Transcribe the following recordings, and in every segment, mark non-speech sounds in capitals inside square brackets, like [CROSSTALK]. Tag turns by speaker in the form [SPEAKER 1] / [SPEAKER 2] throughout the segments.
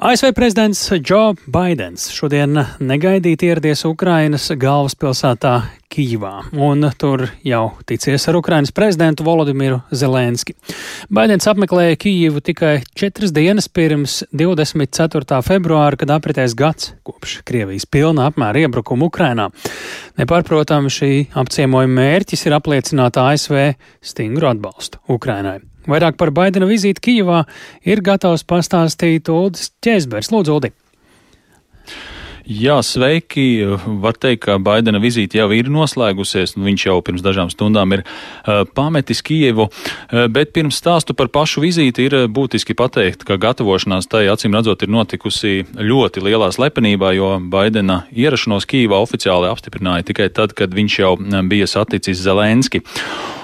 [SPEAKER 1] ASV prezidents Džo Baidens šodien negaidīti ieradies Ukrainas galvaspilsētā Kīvā, un tur jau ticies ar Ukrainas prezidentu Volodimiru Zelenski. Baidens apmeklēja Kīvu tikai četras dienas pirms 24. februāra, kad apritēs gads kopš Krievijas pilna apmēra iebrukuma Ukrainā. Nepārprotami šī apciemojuma mērķis ir apliecināt ASV stingru atbalstu Ukrainai. Vairāk par Baidena vizīti Kijivā ir gatavs pastāstīt Uldis Čēzbergs. Lūdzu, Uldi!
[SPEAKER 2] Jā, sveiki. Var teikt, ka Baidena vizīte jau ir noslēgusies, un viņš jau pirms dažām stundām ir uh, pametis Kievu. Uh, bet pirms stāstu par pašu vizīti ir būtiski pateikt, ka gatavošanās tai acīm redzot ir notikusi ļoti lielā slepenībā, jo Baidena ierašanos Kīvā oficiāli apstiprināja tikai tad, kad viņš jau bija saticis Zelenski.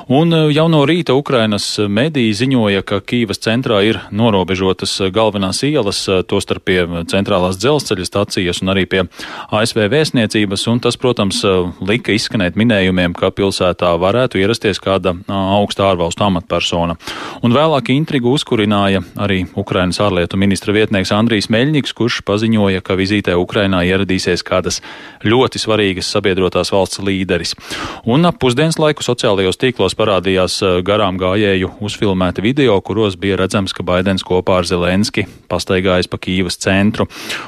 [SPEAKER 2] Un eh, jau no rīta Ukrainas mediji ziņoja, ka Kīvas centrā ir norobežotas galvenās ielas, eh, tostarp pie centrālās dzelzceļa stacijas un arī pie ASV vēstniecības, un tas, protams, eh, lika izskanēt minējumiem, ka pilsētā varētu ierasties kāda augsta ārvalstu amatpersona. Un vēlāk intrigu uzkurināja arī Ukrainas ārlietu ministra vietnieks Andrijs Meļņiks, kurš paziņoja, ka vizītē Ukrainā ieradīsies kādas ļoti svarīgas sabiedrotās valsts līderis. Un ap pusdienas laiku sociālajos tīklos parādījās eh, garām gājēju uzfilmēti video, kuros bija redzams, ka Baidens kopā ar Zelenski pastaigājas pa Kīvas centru.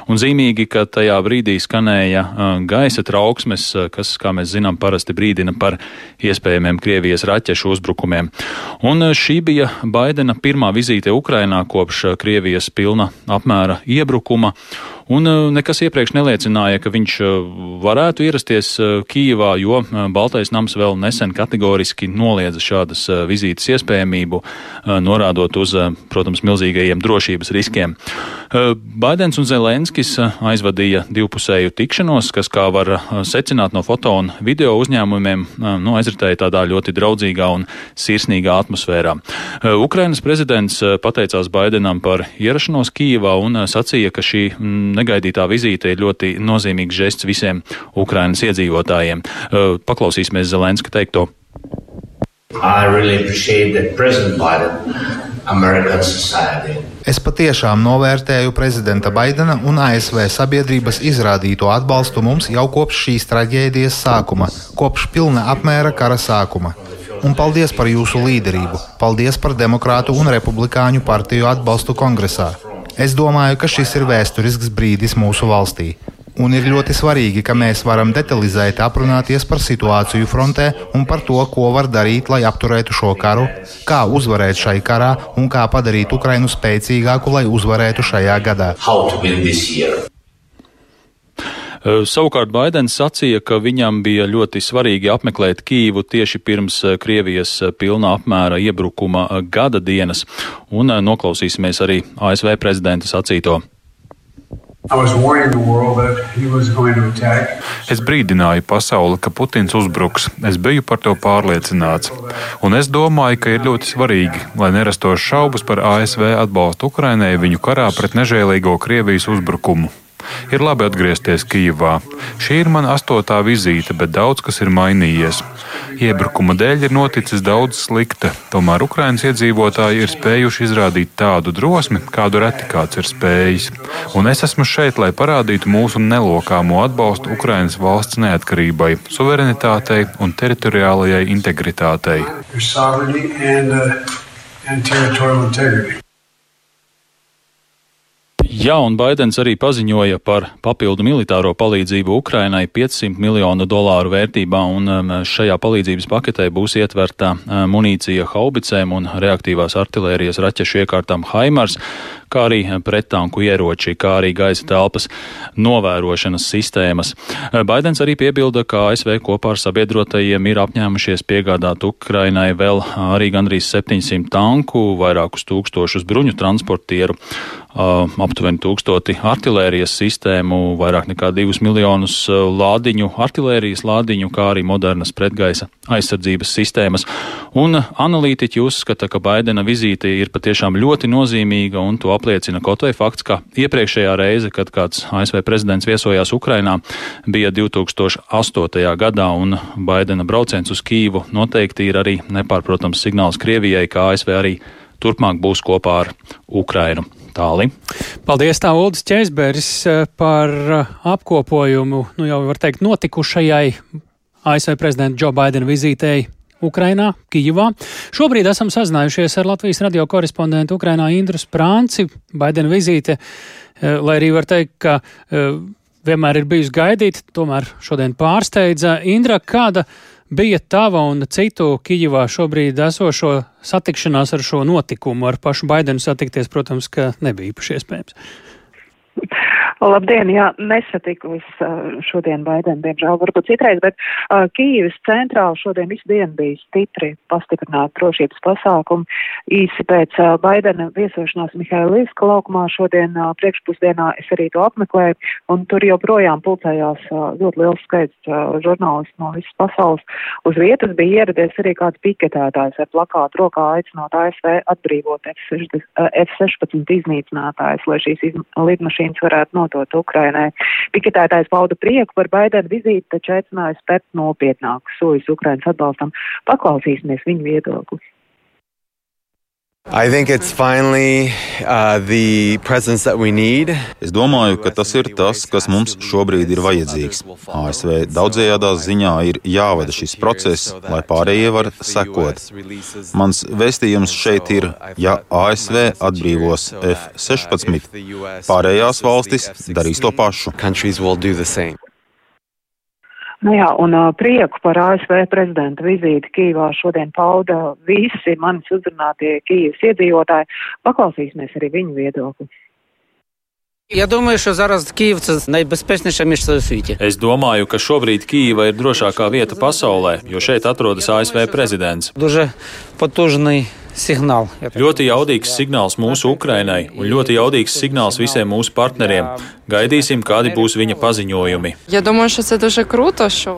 [SPEAKER 2] Un zīmīgi, ka tajā brīdī skanēja eh, gaisa trauksmes, eh, kas, kā mēs zinām, parasti brīdina par iespējamiem Krievijas raķešu uzbrukumiem. Un šī bija Baidena pirmā vizīte Ukrainā kopš Krievijas pilna apmēra iebrukuma. Un nekas iepriekš neliecināja, ka viņš varētu ierasties Kīvā, jo Baltais nams vēl nesen kategoriski noliedz noliedza šādas vizītes iespējamību, norādot uz, protams, milzīgajiem drošības riskiem. Baidens un Zelenskis aizvadīja divpusēju tikšanos, kas, kā var secināt no foto un video uzņēmumiem, nu, aizritēja tādā ļoti draudzīgā un sirsnīgā atmosfērā. Ukrainas prezidents pateicās Baidenam par ierašanos Kīvā un sacīja, ka šī negaidītā vizīte ir ļoti nozīmīgs žests visiem Ukrainas iedzīvotājiem. Paklausīsimies Zelenska teikto.
[SPEAKER 3] Really
[SPEAKER 4] es patiešām novērtēju prezidenta Baidena un ASV sabiedrības izrādīto atbalstu mums jau kopš šīs traģēdijas sākuma, kopš pilna apmēra kara sākuma. Un paldies par jūsu līderību, paldies par demokrātu un republikāņu partiju atbalstu kongresā. Es domāju, ka šis ir vēsturisks brīdis mūsu valstī. Un ir ļoti svarīgi, ka mēs varam detalizēti aprunāties par situāciju frontē un par to, ko var darīt, lai apturētu šo karu, kā uzvarēt šai karā un kā padarīt Ukrainu spēcīgāku, lai uzvarētu šajā gadā.
[SPEAKER 2] Savukārt Baidens sacīja, ka viņam bija ļoti svarīgi apmeklēt Kīvu tieši pirms Krievijas pilnā apmēra iebrukuma gada dienas, un noklausīsimies arī ASV prezidenta sacīto.
[SPEAKER 5] Es brīdināju pasauli, ka Putins uzbruks. Es biju par to pārliecināts. Un es domāju, ka ir ļoti svarīgi, lai nerastos šaubas par ASV atbalstu Ukrainai viņu karā pret nežēlīgo Krievijas uzbrukumu. Ir labi atgriezties Kijivā. Šī ir mana astotā vizīte, bet daudz kas ir mainījies. Iebrukuma dēļ ir noticis daudz slikta, tomēr Ukraiņas iedzīvotāji ir spējuši izrādīt tādu drosmi, kādu reti kāds ir spējis. Un es esmu šeit, lai parādītu mūsu nelokāmo atbalstu Ukraiņas valsts neatkarībai, suverenitātei un teritoriālajai integritātei. And, uh, and
[SPEAKER 2] Jā, un Baidens arī paziņoja par papildu militāro palīdzību Ukrainai 500 miljonu dolāru vērtībā, un um, šajā palīdzības paketē būs ietverta um, munīcija haubicēm un reaktīvās artilērijas raķešu iekārtām Haimars, kā arī prettanku ieroči, kā arī gaisa telpas novērošanas sistēmas. Baidens arī piebilda, ka ASV kopā ar sabiedrotajiem ir apņēmušies piegādāt Ukrainai vēl arī gandrīz 700 tanku, vairākus tūkstošus bruņu transportieru, aptuveni tūkstoti artilērijas sistēmu, vairāk nekā divus miljonus lādiņu, artilērijas lādiņu, kā arī modernas pretgaisa aizsardzības sistēmas. Un analītiķi uzskata, ka Baidena vizīte ir patiešām ļoti nozīmīga un to apliecina kaut vai fakts, ka iepriekšējā reize, kad kāds ASV prezidents viesojās Ukrainā, bija 2008. gadā, un Baidena brauciens uz Kīvu noteikti ir arī nepārprotams signāls Krievijai, ka ASV arī turpmāk būs kopā ar Ukrainu. Tāli.
[SPEAKER 1] Paldies, tā Uldis Čeizberis par apkopojumu, nu jau var teikt, notikušajai ASV prezidenta Džo Baidena vizītei Ukrainā, Kijivā. Šobrīd esam sazinājušies ar Latvijas radio korespondentu Ukrainā Indru Sprānci. Baidena vizīte, eh, lai arī var teikt, ka eh, vienmēr ir bijusi gaidīta, tomēr šodien pārsteidza. Indra, kāda bija tava un citu Kijivā šobrīd esošo satikšanās ar šo notikumu? Ar pašu Baidenu satikties, protams, ka nebija īpaši iespējams. [LAUGHS]
[SPEAKER 6] Labdien, jā, nesatiku es šodien Baidenu, diemžēl, varbūt citreiz, bet uh, Kīivas centrā šodien visu dienu bija stipri pastiprināti drošības pasākumi. Īsi pēc uh, Baidena viesošanās Mihailīska laukumā šodien uh, priekšpusdienā es arī to apmeklēju, un tur joprojām pulcējās uh, ļoti liels skaits uh, žurnālistu no visas pasaules. Uz vietas bija ieradies arī kāds piketētājs ar plakātu rokā aicinot ASV atbrīvot F-16 iznīcinātājs, lai šīs lidmašīnas varētu notikt nodots Ukrainai. Piketētājs pauda prieku par Baidena vizīti, taču aicināja spērt nopietnākus soļus Ukrainas atbalstam. Paklausīsimies viņu viedokli.
[SPEAKER 7] Finally, uh,
[SPEAKER 8] es domāju, ka tas ir tas, kas mums šobrīd ir vajadzīgs. ASV daudzējādā ziņā ir jāvada šis process, lai pārējie var sekot. Mans vēstījums šeit ir, ja ASV atbrīvos F-16, pārējās valstis darīs to pašu.
[SPEAKER 6] Nu jā, un uh, prieku par ASV prezidenta vizīti Kīvā šodien pauda visi manis uzrunātie Kīvas iedzīvotāji. Paklausīsimies arī viņu viedokli.
[SPEAKER 9] Я думаю, що зараз Київ це найбезпечніше місце у світі.
[SPEAKER 2] Es domāju, ka šobrīd Kīva ir drošākā vieta pasaulē, jo šeit atrodas ASV prezidents.
[SPEAKER 9] Дуже потужний signāli.
[SPEAKER 2] Ļoti jaudīgs signāls mūsu Ukrainai un ļoti jaudīgs signāls visiem mūsu partneriem. Gaidīsim, kādi būs viņa paziņojumi.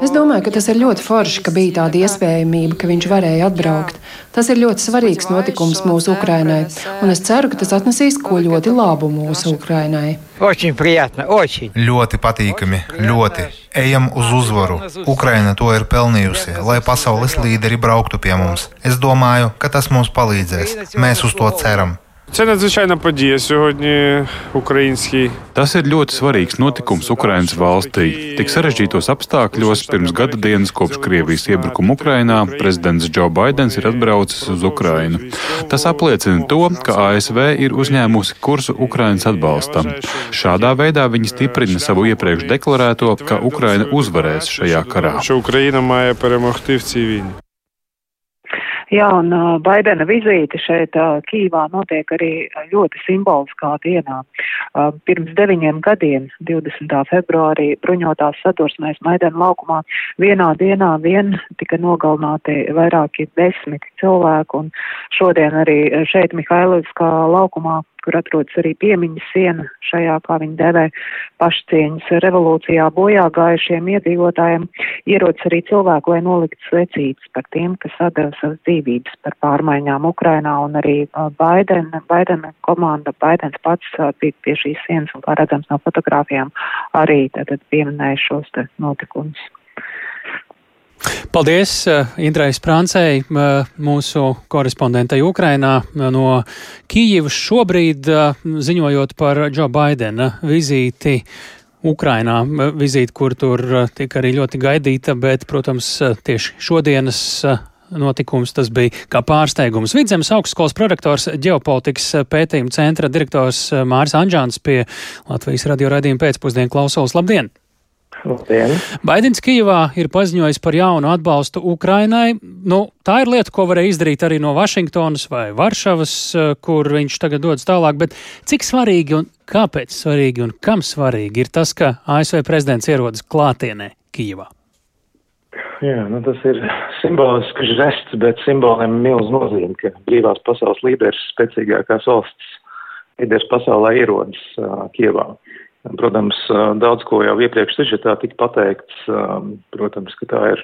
[SPEAKER 10] Es domāju, ka tas ir ļoti forši, ka bija tāda iespējamība, ka viņš varēja atbraukt. Tas ir ļoti svarīgs notikums mūsu Ukrainai, un es ceru, ka tas atnesīs ko ļoti labu mūsu Ukrainai.
[SPEAKER 4] Ļoti patīkami, ļoti. Ejam uz uzvaru. Ukraina to ir pelnījusi, lai pasaules līderi brauktu pie mums. Es domāju, ka tas mums palīdzēs. Mēs uz to ceram.
[SPEAKER 5] Це надзвичайна подія сьогодні українській. Tas ir ļoti svarīgs notikums Ukraiņas valstī. Tik sarežģītos apstākļos pirms gada dienas kopš Krievijas iebrukuma Ukrainā prezidents Džo Baidens ir atbraucis uz Ukrainu. Tas apliecina to, ka ASV ir uzņēmusi kursu Ukraiņas atbalstam. Šādā veidā viņi stiprina savu iepriekš deklarēto, ka Ukraina uzvarēs šajā karā.
[SPEAKER 6] Jā, un uh, Baidena vizīte šeit uh, Kīvā notiek arī ļoti simboliskā dienā. Uh, pirms deviņiem gadiem, 20. februārī, bruņotās sadursmēs Maidena laukumā vienā dienā vien tika nogalināti vairāki desmit cilvēku, un šodien arī šeit Mihailivskā laukumā kur atrodas arī piemiņas siena šajā, kā viņi devē, pašcieņas revolūcijā bojā gājušiem iedzīvotājiem, ierodas arī cilvēku, lai noliktu svecītas par tiem, kas atdeva savas dzīvības par pārmaiņām Ukrainā, un arī Baidena, Baidena komanda, Baidens pats bija pie šīs sienas, un kā redzams no fotogrāfijām, arī tātad pieminēja šos te notikumus.
[SPEAKER 1] Paldies uh, Indrai Sprāncei, uh, mūsu korespondentei Ukrainā uh, no Kijivas šobrīd ziņojot par Džo Baidena vizīti. Ukrainā vizīte, kur tur tika arī ļoti gaidīta, bet, protams, tieši šodienas notikums tas bija kā pārsteigums. Vidzemes augstskolas prorektors ģeopolitikas pētījuma centra direktors Māris Anģāns pie Latvijas radio raidījuma pēcpusdienu klausulas. Labdien!
[SPEAKER 11] Labdien.
[SPEAKER 1] Baidens Kijivā ir paziņojis par jaunu atbalstu Ukrainai. Nu, tā ir lieta, ko varēja izdarīt arī no Vašingtonas vai Varšavas, eh, kur viņš tagad dodas tālāk. Bet cik svarīgi un kāpēc svarīgi un kam svarīgi ir tas, ka ASV prezidents ierodas klātienē Kijivā?
[SPEAKER 11] Jā, nu tas ir simbolisks žests, bet simboliem milz nozīme, ka brīvās pasaules līderis, spēcīgākās valsts līderis pasaulē ierodas uh, Kievā. Uh, Protams, daudz ko jau iepriekš sižetā tika pateikts. Protams, ka tā ir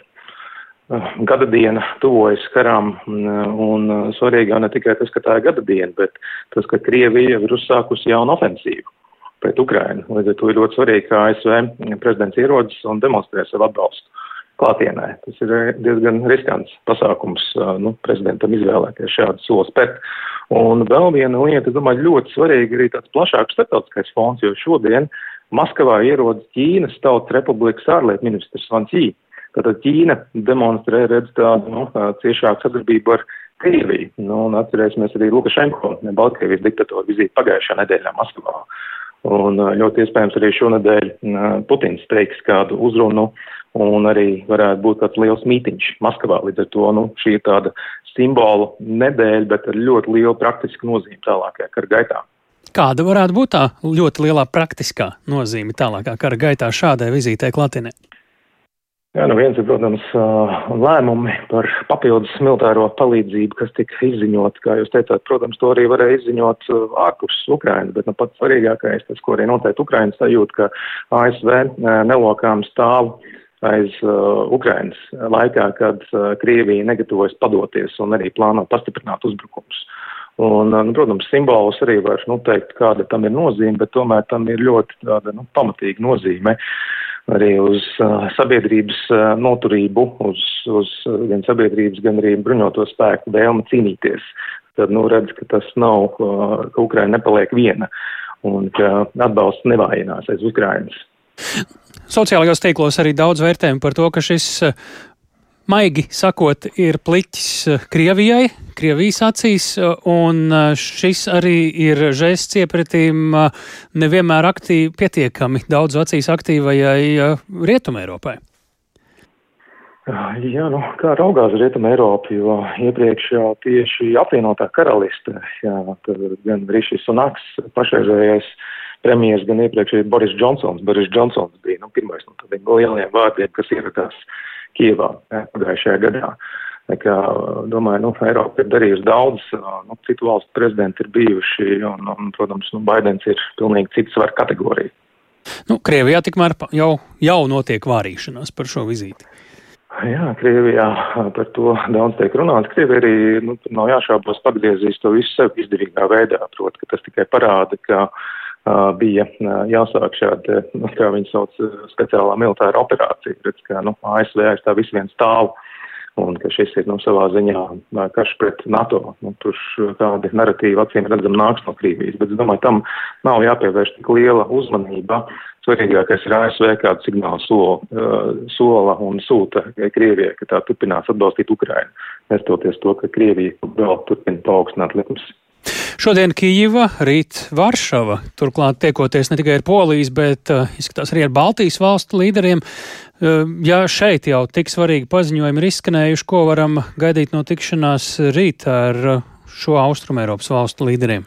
[SPEAKER 11] gada diena tuvojas karām, un svarīgi jau ne tikai tas, ka tā ir gada diena, bet tas, ka Krievija ir uzsākusi jaunu ofensīvu pret Ukrainu. Līdz ar to ir ļoti svarīgi, ka ASV prezidents ierodas un demonstrē savu atbalstu klātienē. Tas ir diezgan riskants pasākums nu, prezidentam izvēlēties šādu soli spērt. Un vēl viena lieta, es domāju, ļoti svarīga arī tāds plašāks starptautiskais fons, jo šodien Maskavā ierodas Ķīnas Tautas Republikas ārlietu ministrs Van Cī. Tātad Ķīna demonstrē redz tādu nu, ciešāku sadarbību ar Krieviju. Nu, un atcerēsimies arī Lukašenko, Baltkrievijas diktatoru vizīti pagājušā nedēļā Maskavā. Un ļoti iespējams arī šonadēļ Putins teiks kādu uzrunu un arī varētu būt tāds liels mītiņš Maskavā. Līdz ar to nu, šī ir tāda simbolu nedēļa, bet ar ļoti lielu praktisku nozīmi tālākajā kara gaitā.
[SPEAKER 1] Kāda varētu būt tā ļoti lielā praktiskā nozīme tālākā kara gaitā šādai vizītei Klatinē?
[SPEAKER 11] Jā, nu viens ir, protams, lēmumi par papildus militāro palīdzību, kas tika izziņot, kā jūs teicāt, protams, to arī varēja izziņot ārpus Ukrainas, bet nu, pats svarīgākais, tas, ko arī noteikti Ukrainas sajūt, ka ASV nelokām stāv aiz uh, Ukrainas laikā, kad uh, Krievija negatavojas padoties un arī plāno pastiprināt uzbrukumus. Un, nu, protams, simbolus arī var nu, teikt, kāda tam ir nozīme, bet tomēr tam ir ļoti tāda nu, pamatīga nozīme arī uz uh, sabiedrības uh, noturību, uz, uz uh, gan sabiedrības, gan arī bruņoto spēku vēlmi cīnīties. Tad, nu, redz, ka tas nav, ka Ukraina nepaliek viena un ka atbalsts nevājinās aiz Ukrainas.
[SPEAKER 1] Sociālajos tīklos arī daudz vērtējumu par to, ka šis maigi sakot, ir pliķis Krievijai, Krievijas acīs, un šis arī ir žēsts iepratīm nevienmēr aktīvi, pietiekami daudz acīs aktīvajai Rietumē Eiropai.
[SPEAKER 11] Jā, nu, kā raugās Rietuma Eiropa, jo iepriekš jau tieši apvienotā karaliste, jā, gan Rišis Sunaks, pašreizējais premjeras, gan iepriekšēji Boris Džonsons. Boris Džonsons bija nu, pirmais no tādiem lieliem vārdiem, kas ieradās Kievā pagājušajā gadā. Kā, domāju, nu, Eiropa ir darījusi daudz, nu, citu valstu prezidenti ir bijuši, un, un protams, nu, Baidens ir pilnīgi cits var kategorija.
[SPEAKER 1] Nu, Krievijā tikmēr jau, jau notiek vārīšanās par šo vizīti.
[SPEAKER 11] Jā, Krievijā par to daudz tiek runāts. Krievija arī, nu, nav jāšaubos, pagriezīs to visu sev izdevīgā veidā, proti, ka tas tikai parāda, ka uh, bija jāsāk šāda, nu, kā viņi sauc, speciālā militāra operācija, redz, ka, nu, ASV aiz tā visu vien stāv un ka šis ir, nu, savā ziņā karš pret NATO. Nu, tur kādi narratīvi acīm redzam nāks no Krievijas, bet es domāju, tam nav jāpievērš tik liela uzmanība Svarīgākais ir ASV kādu signālu sola, uh, sola un sūta Krievijai, ka tā turpinās atbalstīt Ukrainu, nestoties to, ka Krievija vēl turpina paaugstināt likumus.
[SPEAKER 1] Šodien Kijava, rīt Varšava, turklāt tiekoties ne tikai ar Polijas, bet uh, izskatās arī ar Baltijas valstu līderiem. Uh, ja šeit jau tik svarīgi paziņojumi ir izskanējuši, ko varam gaidīt no tikšanās rīt ar uh, šo Austrumēropas valstu līderiem?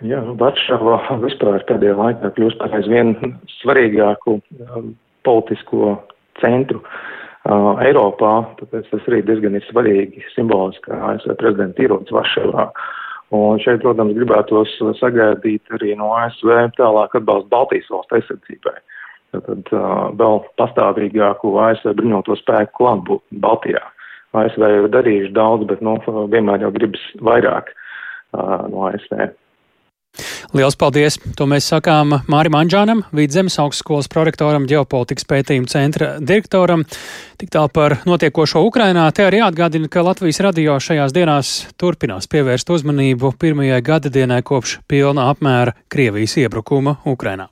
[SPEAKER 11] Jā, Varšava vispār pēdējā laikā kļūst par aizvien svarīgāku um, politisko centru uh, Eiropā, tāpēc tas arī diezgan ir svarīgi simboliski, ka ASV prezidents ierodas Varšavā. Un šeit, protams, gribētos sagaidīt arī no ASV tālāk atbalstu Baltijas valstu aizsardzībai. Tad uh, vēl pastāvīgāku ASV bruņoto spēku klātbūtni Baltijā. ASV jau ir darījuši daudz, bet nu, vienmēr jau gribas vairāk uh, no ASV.
[SPEAKER 1] Liels paldies! To mēs sakām Mārim Anģānam, Vidzemes augstskolas prorektoram, ģeopolitikas pētījuma centra direktoram. Tik tālu par notiekošo Ukrainā. Te arī atgādina, ka Latvijas radio šajās dienās turpinās pievērst uzmanību pirmajai gada dienai kopš pilna apmēra Krievijas iebrukuma Ukrainā.